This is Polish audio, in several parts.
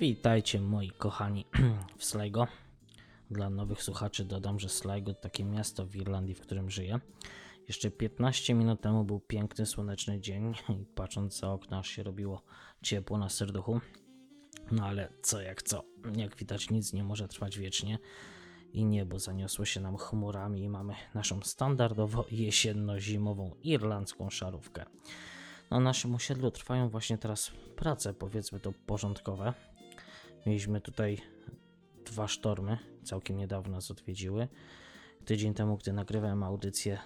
Witajcie moi kochani w Sligo. Dla nowych słuchaczy dodam, że Sligo to takie miasto w Irlandii, w którym żyję. Jeszcze 15 minut temu był piękny, słoneczny dzień i patrząc za okno aż się robiło ciepło na serduchu. No ale co jak co, jak widać nic nie może trwać wiecznie i niebo zaniosło się nam chmurami i mamy naszą standardowo jesienno-zimową irlandzką szarówkę. Na naszym osiedlu trwają właśnie teraz prace, powiedzmy to porządkowe. Mieliśmy tutaj dwa sztormy, całkiem niedawno nas odwiedziły. Tydzień temu, gdy nagrywałem audycję,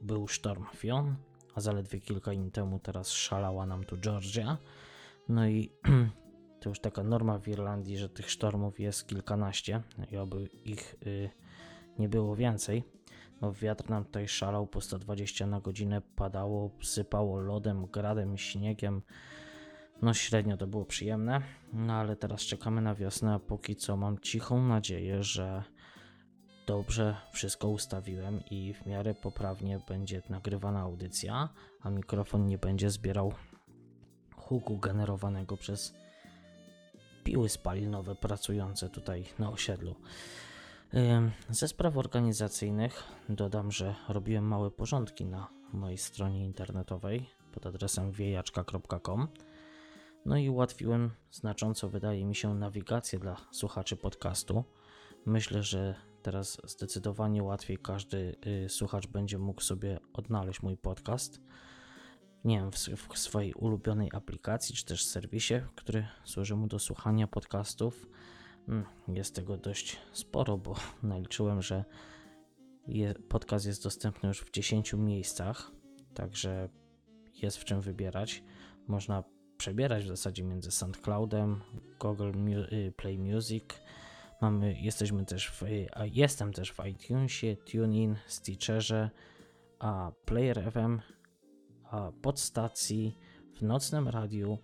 był sztorm Fion, a zaledwie kilka dni temu teraz szalała nam tu Georgia. No i to już taka norma w Irlandii, że tych sztormów jest kilkanaście i oby ich y, nie było więcej. No, wiatr nam tutaj szalał po 120 na godzinę, padało, sypało lodem, gradem, śniegiem. No średnio to było przyjemne, no ale teraz czekamy na wiosnę, a póki co mam cichą nadzieję, że dobrze wszystko ustawiłem i w miarę poprawnie będzie nagrywana audycja, a mikrofon nie będzie zbierał huku generowanego przez piły spalinowe pracujące tutaj na osiedlu. Ze spraw organizacyjnych dodam, że robiłem małe porządki na mojej stronie internetowej pod adresem wiejaczka.com. No i ułatwiłem znacząco, wydaje mi się, nawigację dla słuchaczy podcastu. Myślę, że teraz zdecydowanie łatwiej każdy y, słuchacz będzie mógł sobie odnaleźć mój podcast. Nie wiem, w, w swojej ulubionej aplikacji czy też serwisie, który służy mu do słuchania podcastów. Mm, Jest tego dość sporo, bo naliczyłem, że je, podcast jest dostępny już w 10 miejscach, także jest w czym wybierać. Można przebierać w zasadzie między SoundCloudem, Google y, Play Music. Mamy, jesteśmy też w, y, a jestem też w iTunesie, TuneIn, Stitcherze, a Player FM, a podstacji, w nocnym radiu,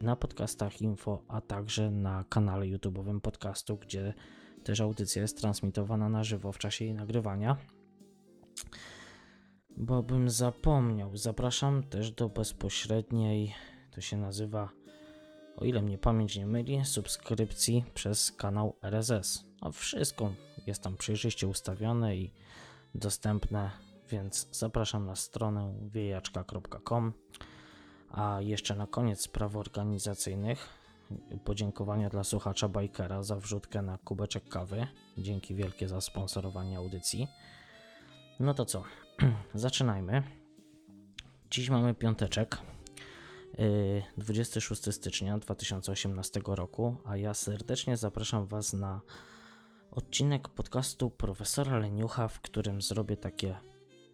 na podcastach info, a także na kanale YouTube'owym podcastu, gdzie też audycja jest transmitowana na żywo w czasie jej nagrywania. Bo bym zapomniał, zapraszam też do bezpośredniej, to się nazywa, o ile mnie pamięć nie myli, subskrypcji przez kanał RSS. A wszystko jest tam przejrzyście ustawione i dostępne, więc zapraszam na stronę wiejaczka.com. A jeszcze na koniec spraw organizacyjnych. Podziękowania dla słuchacza Bajkera za wrzutkę na kubeczek kawy. Dzięki wielkie za sponsorowanie audycji. No to co? Zaczynajmy. Dziś mamy piąteczek. Yy, 26 stycznia 2018 roku, a ja serdecznie zapraszam Was na odcinek podcastu profesora Leniucha, w którym zrobię takie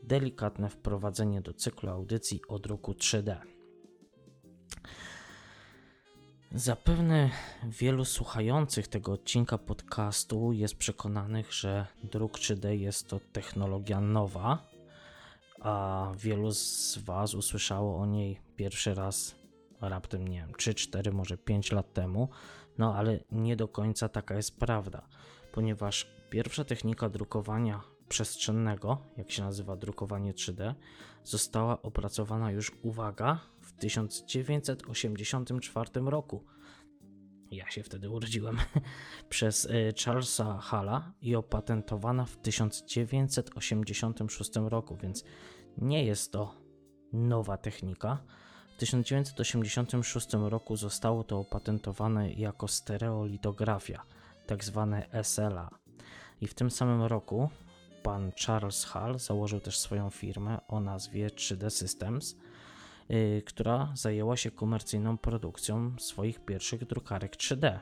delikatne wprowadzenie do cyklu audycji o druku 3D. Zapewne wielu słuchających tego odcinka podcastu jest przekonanych, że druk 3D jest to technologia nowa, a wielu z Was usłyszało o niej pierwszy raz raptem, nie wiem, 3, 4, może 5 lat temu. No ale nie do końca taka jest prawda, ponieważ pierwsza technika drukowania przestrzennego, jak się nazywa drukowanie 3D, została opracowana już, uwaga, w 1984 roku. Ja się wtedy urodziłem. Przez y, Charlesa Halla i opatentowana w 1986 roku, więc nie jest to nowa technika. W 1986 roku zostało to opatentowane jako stereolitografia, tak zwane SLA. I w tym samym roku pan Charles Hall założył też swoją firmę o nazwie 3D Systems, która zajęła się komercyjną produkcją swoich pierwszych drukarek 3D.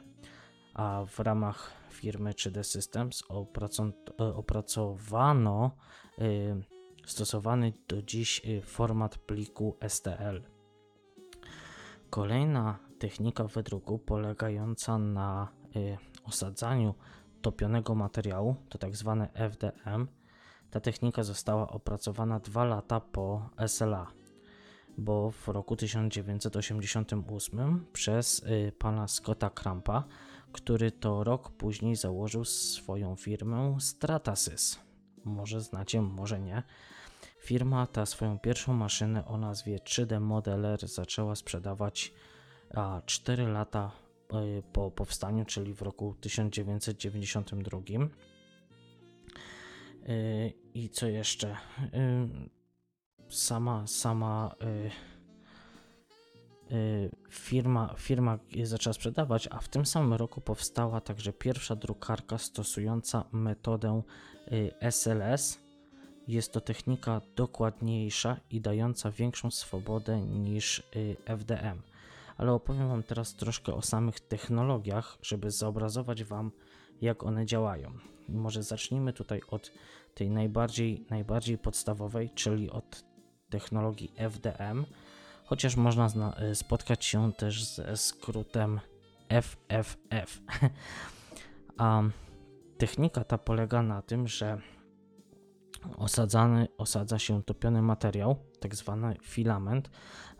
A w ramach firmy 3D Systems e, opracowano yy, stosowany do dziś format pliku STL. Kolejna technika wydruku polegająca na y, osadzaniu topionego materiału, to tak zwane FDM. Ta technika została opracowana dwa lata po SLA, bo w roku 1988 przez y, pana Scotta Krampa, który to rok później założył swoją firmę Stratasys. Może znacie, może nie. Firma ta swoją pierwszą maszynę o nazwie 3D Modeler zaczęła sprzedawać a 4 lata po powstaniu, czyli w roku 1992. I co jeszcze? Sama, sama firma, firma je zaczęła sprzedawać, a w tym samym roku powstała także pierwsza drukarka stosująca metodę SLS. Jest to technika dokładniejsza i dająca większą swobodę niż FDM. Ale opowiem Wam teraz troszkę o samych technologiach, żeby zobrazować Wam, jak one działają. Może zacznijmy tutaj od tej najbardziej, najbardziej podstawowej, czyli od technologii FDM, chociaż można spotkać się też ze skrótem FFF. A technika ta polega na tym, że osadzany, osadza się topiony materiał, tak zwany filament,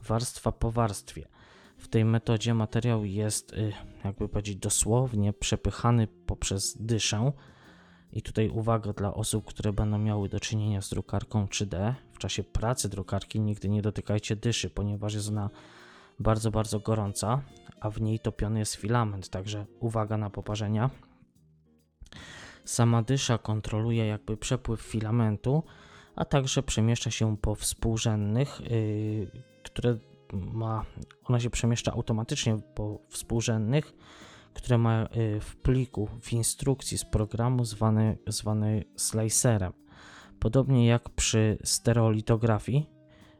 warstwa po warstwie. W tej metodzie materiał jest, y, jakby powiedzieć, dosłownie przepychany poprzez dyszę. I tutaj uwaga dla osób, które będą miały do czynienia z drukarką 3D. Czasie pracy drukarki nigdy nie dotykajcie dyszy, ponieważ jest ona bardzo, bardzo gorąca, a w niej topiony jest filament, także uwaga na poparzenia. Sama dysza kontroluje jakby przepływ filamentu, a także przemieszcza się po współrzędnych, yy, które ma, ona się przemieszcza automatycznie po współrzędnych, które ma y, w pliku, w instrukcji z programu zwany, zwany slicerem. Podobnie jak przy stereolitografii,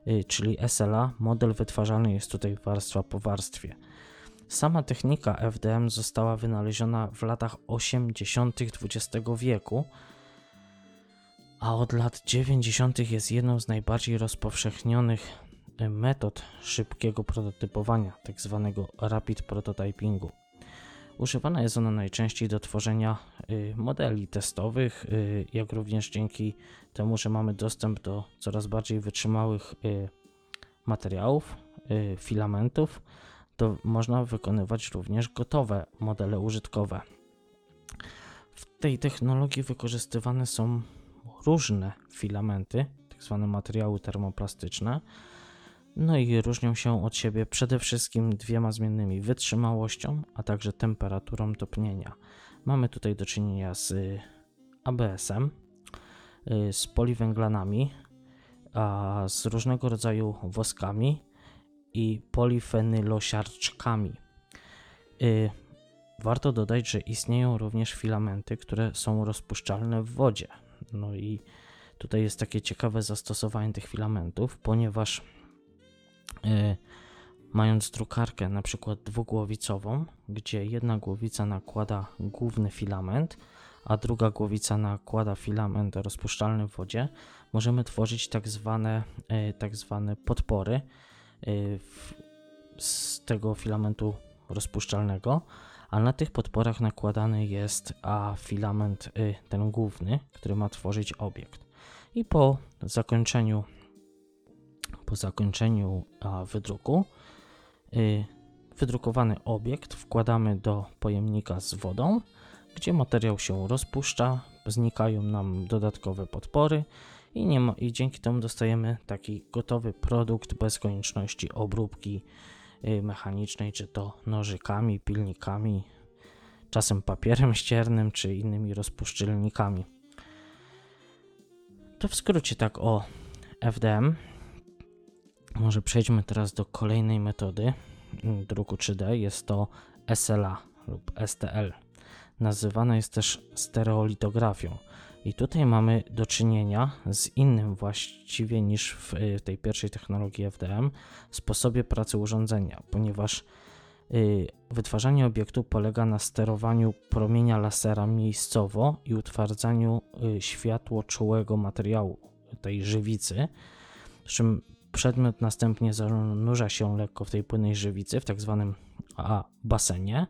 y, czyli SLA, model wytwarzany jest tutaj warstwa po warstwie. Sama technika FDM została wynaleziona w latach 80. XX wieku, a od lat 90. jest jedną z najbardziej rozpowszechnionych metod szybkiego prototypowania, tzw. Tak rapid prototypingu. Używana jest ona najczęściej do tworzenia y, modeli testowych, y, jak również dzięki temu, że mamy dostęp do coraz bardziej wytrzymałych y, materiałów, filamentów, to można wykonywać również gotowe modele użytkowe. W tej technologii wykorzystywane są różne filamenty, tzw. Tak materiały termoplastyczne, no i różnią się od siebie przede wszystkim dwiema zmiennymi: wytrzymałością, a także temperaturą topnienia. Mamy tutaj do czynienia z y, ABS-em, y, z poliwęglanami, a z różnego rodzaju woskami i polifenylosiarczkami. Y, warto dodać, że istnieją również filamenty, które są rozpuszczalne w wodzie. No i tutaj jest takie ciekawe zastosowanie tych filamentów, ponieważ mając drukarkę na przykład dwugłowicową, gdzie jedna głowica nakłada główny filament, a druga głowica nakłada filament rozpuszczalny w wodzie, możemy tworzyć tak zwane, y, tak zwane podpory y, z tego filamentu rozpuszczalnego, a na tych podporach nakładany jest a filament ten główny, który ma tworzyć obiekt. I po zakończeniu po zakończeniu wydruku y, wydrukowany obiekt wkładamy do pojemnika z wodą, gdzie materiał się rozpuszcza, znikają nam dodatkowe podpory i, nie ma, i dzięki temu dostajemy taki gotowy produkt bez konieczności obróbki y, mechanicznej, czy to nożykami, pilnikami, czasem papierem ściernym, czy innymi rozpuszczalnikami. To w skrócie tak o FDM. Może przejdźmy teraz do kolejnej metody druku 3D. Jest to SLA lub STL. Nazywana jest też stereolitografią. I tutaj mamy do czynienia z innym właściwie niż w tej pierwszej technologii FDM sposobie pracy urządzenia, ponieważ y, wytwarzanie obiektu polega na sterowaniu promienia lasera miejscowo i utwardzaniu y, światło czułego materiału, tej żywicy, przy czym Przedmiot następnie zanurza się lekko w tej płynnej żywicy, w tak zwanym a, basenie.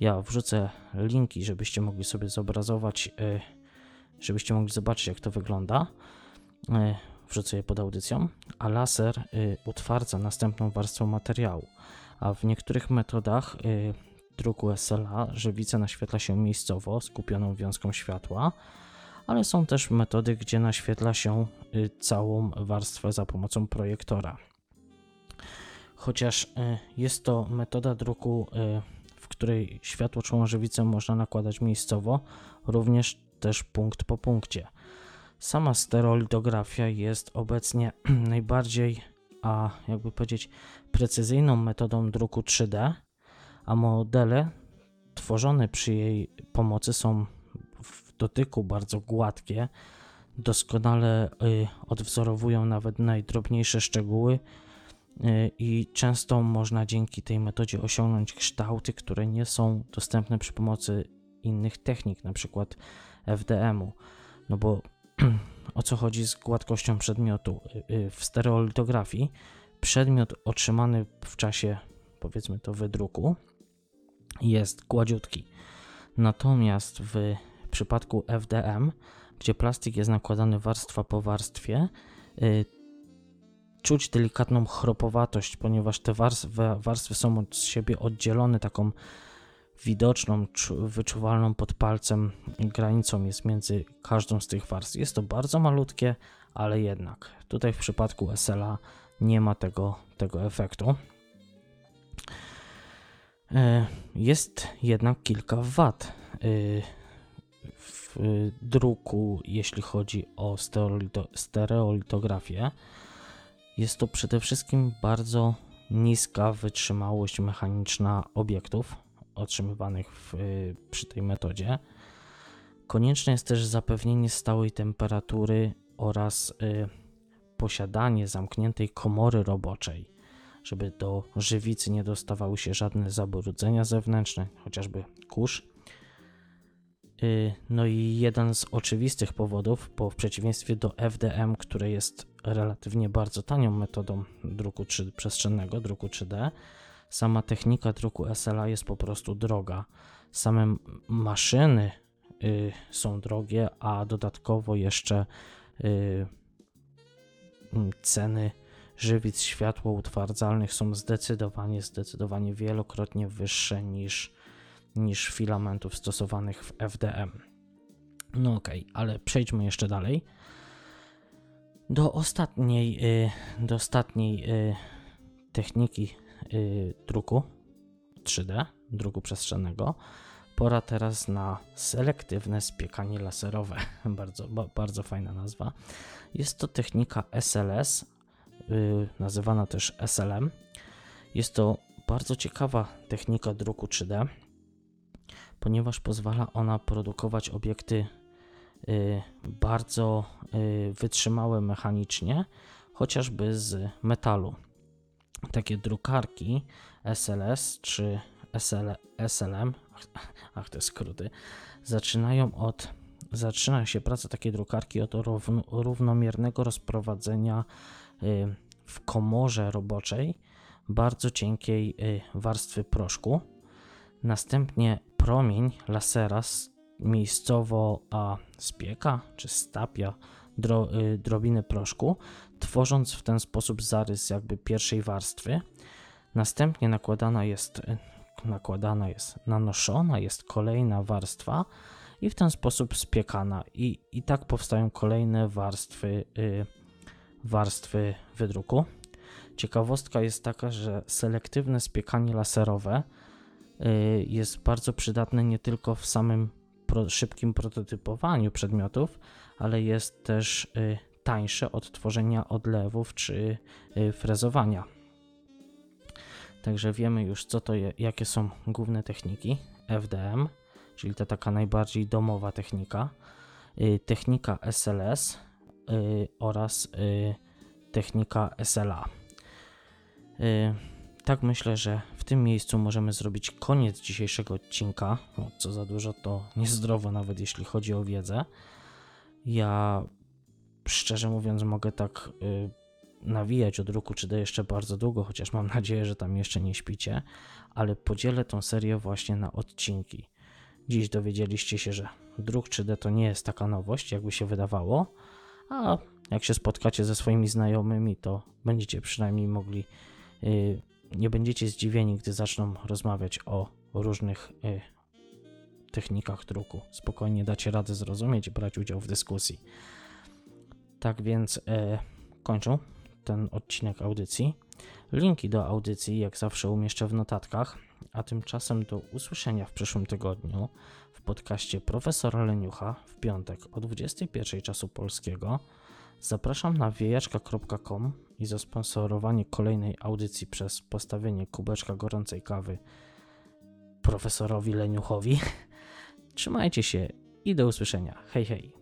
Ja wrzucę linki, żebyście mogli sobie zobrazować, e, żebyście mogli zobaczyć, jak to wygląda. E, wrzucę je pod audycją, a laser e, utwardza następną warstwę materiału. A w niektórych metodach druku SLA żywica naświetla się miejscowo, skupioną wiązką światła ale są też metody, gdzie naświetla się y, całą warstwę za pomocą projektora. Chociaż y, jest to metoda druku, y, której światło żywicę można nakładać miejscowo, również też punkt po punkcie. Sama stereolitografia jest obecnie najbardziej, a jakby powiedzieć, precyzyjną metodą druku 3D, a modele tworzone przy jej pomocy są w dotyku bardzo gładkie, doskonale y, odwzorowują nawet najdrobniejsze szczegóły y, i często można dzięki tej metodzie osiągnąć kształty, które nie są dostępne przy pomocy innych technik, na przykład FDM-u. No bo o co chodzi z gładkością przedmiotu? Y, w stereolitografii przedmiot otrzymany w czasie, powiedzmy to, wydruku jest gładziutki. Natomiast w przypadku FDM, gdzie plastik jest nakładany warstwa po warstwie, yy, czuć delikatną chropowatość, ponieważ te warstwy, warstwy są od siebie oddzielone taką widoczną, wyczuwalną pod palcem granicą jest między każdą z tych warstw. Jest to bardzo malutkie, ale jednak. Tutaj w przypadku SLA nie ma tego, tego efektu. E, jest jednak kilka wad e, w druku, jeśli chodzi o stereolitografię. Jest to przede wszystkim bardzo niska wytrzymałość mechaniczna obiektów otrzymywanych w, przy tej metodzie. Konieczne jest też zapewnienie stałej temperatury oraz y, posiadanie zamkniętej komory roboczej żeby do żywicy nie dostawały się żadne zabrudzenia zewnętrzne, chociażby kurz. Y, no i jeden z oczywistych powodów, bo w przeciwieństwie do FDM, które jest relatywnie bardzo tanią metodą druku 3, przestrzennego, druku 3D, sama technika druku SLA jest po prostu droga. Same maszyny y, są drogie, a dodatkowo jeszcze y, ceny żywic światłoutwardzalnych są zdecydowanie, zdecydowanie wielokrotnie wyższe niż, niż filamentów stosowanych w FDM. No ok, ale przejdźmy jeszcze dalej. Do ostatniej, y, do ostatniej y, techniki y, druku 3D, druku przestrzennego, pora teraz na selektywne spiekanie laserowe. bardzo, bardzo fajna nazwa. Jest to technika SLS nazywana też SLM. Jest to bardzo ciekawa technika druku 3D, ponieważ pozwala ona produkować obiekty y, bardzo y, wytrzymałe mechanicznie, chociażby z metalu. Takie drukarki SLS czy SL, SLM, ach te skróty, zaczynają od zaczyna się praca takiej drukarki od równomiernego rozprowadzenia Y, w komorze roboczej bardzo cienkiej warstwy proszku. Następnie promień lasera miejscowo a spieka czy stapia dro, y, drobiny proszku, tworząc w ten sposób zarys jakby pierwszej warstwy. Następnie nakładana jest, nakładana jest, nanoszona jest kolejna warstwa i w ten sposób spiekana. I, i tak powstają kolejne warstwy y, warstwy wydruku. Ciekawostka jest taka, że selektywne spiekanie laserowe y, jest bardzo przydatne nie tylko w samym szybkim prototypowaniu przedmiotów, ale jest też y, tańsze od tworzenia odlewów czy y, frezowania. Także wiemy już, co to je, jakie są główne techniki FDM, czyli ta taka najbardziej domowa technika, technika SLS, Y, oraz y, technika SLA. Y, tak myślę, że w tym miejscu możemy zrobić koniec dzisiejszego odcinka. No, co za dużo, to niezdrowo, nawet jeśli chodzi o wiedzę. Ja szczerze mówiąc, mogę tak nawijać o druku 3D jeszcze bardzo długo, chociaż mam nadzieję, że tam jeszcze nie śpicie, ale podzielę tą serię właśnie na odcinki. Dziś dowiedzieliście się, że druk 3D to nie jest taka nowość, jakby się wydawało a jak się spotkacie ze swoimi znajomymi, to będziecie przynajmniej mogli, yy, nie będziecie zdziwieni, gdy zaczną rozmawiać o różnych yy, technikach druku. Spokojnie dacie radę zrozumieć i brać udział w dyskusji. Tak więc yy, kończę ten odcinek audycji. Linki do audycji, jak zawsze, umieszczę w notatkach, a tymczasem do usłyszenia w przyszłym tygodniu w podcaście Profesora Leniucha w piątek o 21 czasu polskiego. Zapraszam na wiejaczka.com i za sponsorowanie kolejnej audycji przez postawienie kubeczka gorącej kawy profesorowi Leniuchowi. Trzymajcie się i do usłyszenia. Hej, hej.